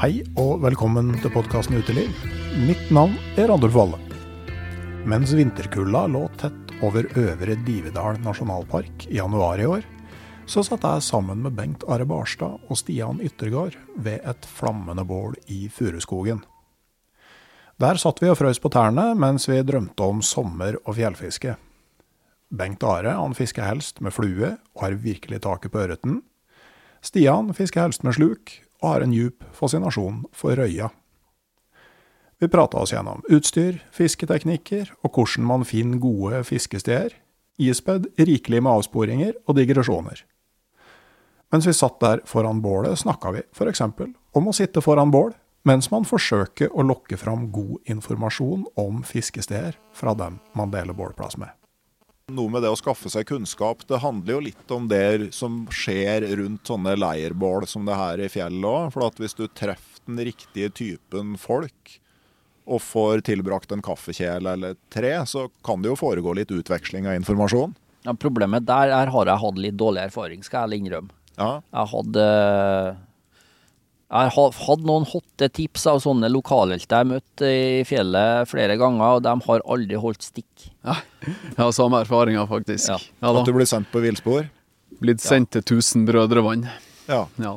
Hei og velkommen til podkasten Uteliv. Mitt navn er Randulf Valle. Mens vinterkulda lå tett over Øvre Divedal nasjonalpark i januar i år, så satt jeg sammen med Bengt Are Barstad og Stian Yttergård ved et flammende bål i furuskogen. Der satt vi og frøs på tærne mens vi drømte om sommer og fjellfiske. Bengt Are han fisker helst med flue og har virkelig taket på ørreten. Stian fisker helst med sluk og har en djup fascinasjon for røya. Vi prata oss gjennom utstyr, fisketeknikker og hvordan man finner gode fiskesteder, ispedd rikelig med avsporinger og digresjoner. Mens vi satt der foran bålet, snakka vi f.eks. om å sitte foran bål mens man forsøker å lokke fram god informasjon om fiskesteder fra dem man deler bålplass med. Noe med det å skaffe seg kunnskap. Det handler jo litt om det som skjer rundt sånne leirbål som det her i fjellet òg. For at hvis du treffer den riktige typen folk og får tilbrakt en kaffekjele eller tre, så kan det jo foregå litt utveksling av informasjon. Ja, problemet der er, har jeg hatt litt dårlig erfaring, skal jeg innrømme. Ja. Jeg hadde jeg har hatt noen hotte tips av sånne lokalhelter jeg har møtt i fjellet flere ganger, og de har aldri holdt stikk. Ja, jeg har samme erfaringer, faktisk. Ja. Ja, At du blir sendt på villspor. Blitt sendt til 1000 brødrevann. Ja. Ja.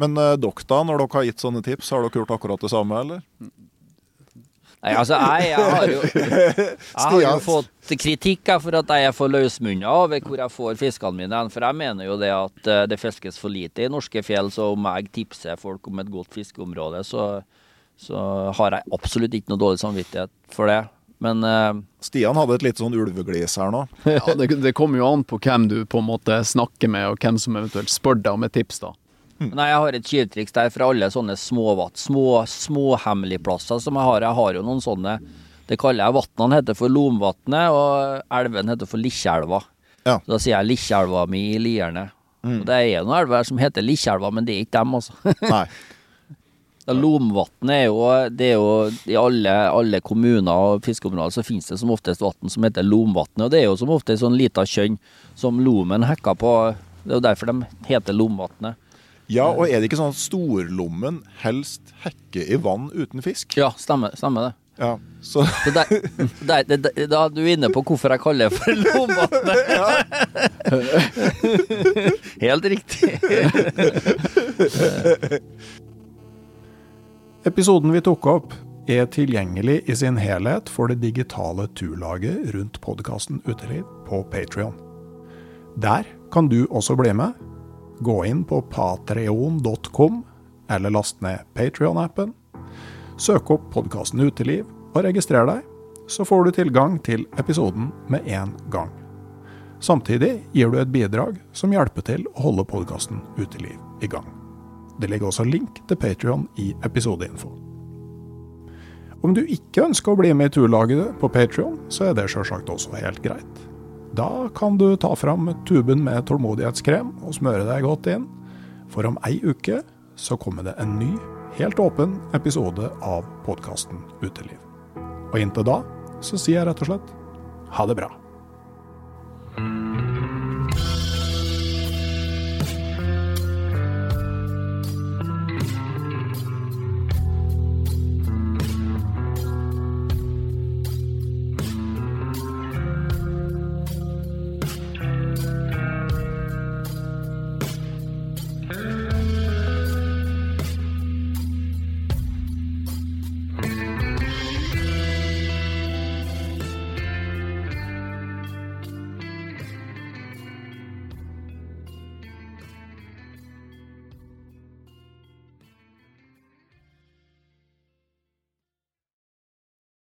Men uh, dere da, når dere har gitt sånne tips, har dere gjort akkurat det samme, eller? Nei, altså, jeg, jeg har jo Jeg har jo fått kritikk for at jeg er for løsmunna over hvor jeg får fiskene mine. For jeg mener jo det at eh, det fiskes for lite i norske fjell, så om jeg tipser folk om et godt fiskeområde, så, så har jeg absolutt ikke noe dårlig samvittighet for det. Men uh, Stian hadde et litt sånn ulveglis her nå. Ja, det, det kommer jo an på hvem du på en måte snakker med, og hvem som eventuelt spør deg om et tips. da. Nei, jeg har et tjuvtriks der fra alle sånne småvatt, små, småhemmeligplasser som jeg har. Jeg har jo noen sånne Det kaller jeg vatnene heter for Lomvatnet, og elven heter for Likkjelva. Ja. Så da sier jeg Likkjelva mi i Lierne. Og det er noen elver som heter Likkjelva, men det er ikke dem, altså. Nei. Lomvatnet er jo Det er jo I alle, alle kommuner og fiskeområder så finnes det som oftest vann som heter Lomvatnet, og det er jo som ofte sånn lita kjønn som lomen hekker på. Det er jo derfor de heter Lomvatnet. Ja, og er det ikke sånn at storlommen helst hekker i vann uten fisk? Ja, stemmer, stemmer det. Ja. Så Så der, der, der, der, da er du inne på hvorfor jeg kaller det for Lomvatnet. Helt riktig. Episoden vi tok opp, er tilgjengelig i sin helhet for det digitale turlaget rundt podkasten Uteliv på Patrion. Der kan du også bli med. Gå inn på patreon.com, eller last ned Patrion-appen. Søk opp podkasten Uteliv og registrer deg, så får du tilgang til episoden med en gang. Samtidig gir du et bidrag som hjelper til å holde podkasten Uteliv i gang. Det ligger også link til Patrion i episodeinfo. Om du ikke ønsker å bli med i turlaget på Patrion, så er det sjølsagt også helt greit. Da kan du ta fram tuben med tålmodighetskrem og smøre deg godt inn, for om ei uke så kommer det en ny, helt åpen episode av podkasten Uteliv. Og inntil da så sier jeg rett og slett ha det bra.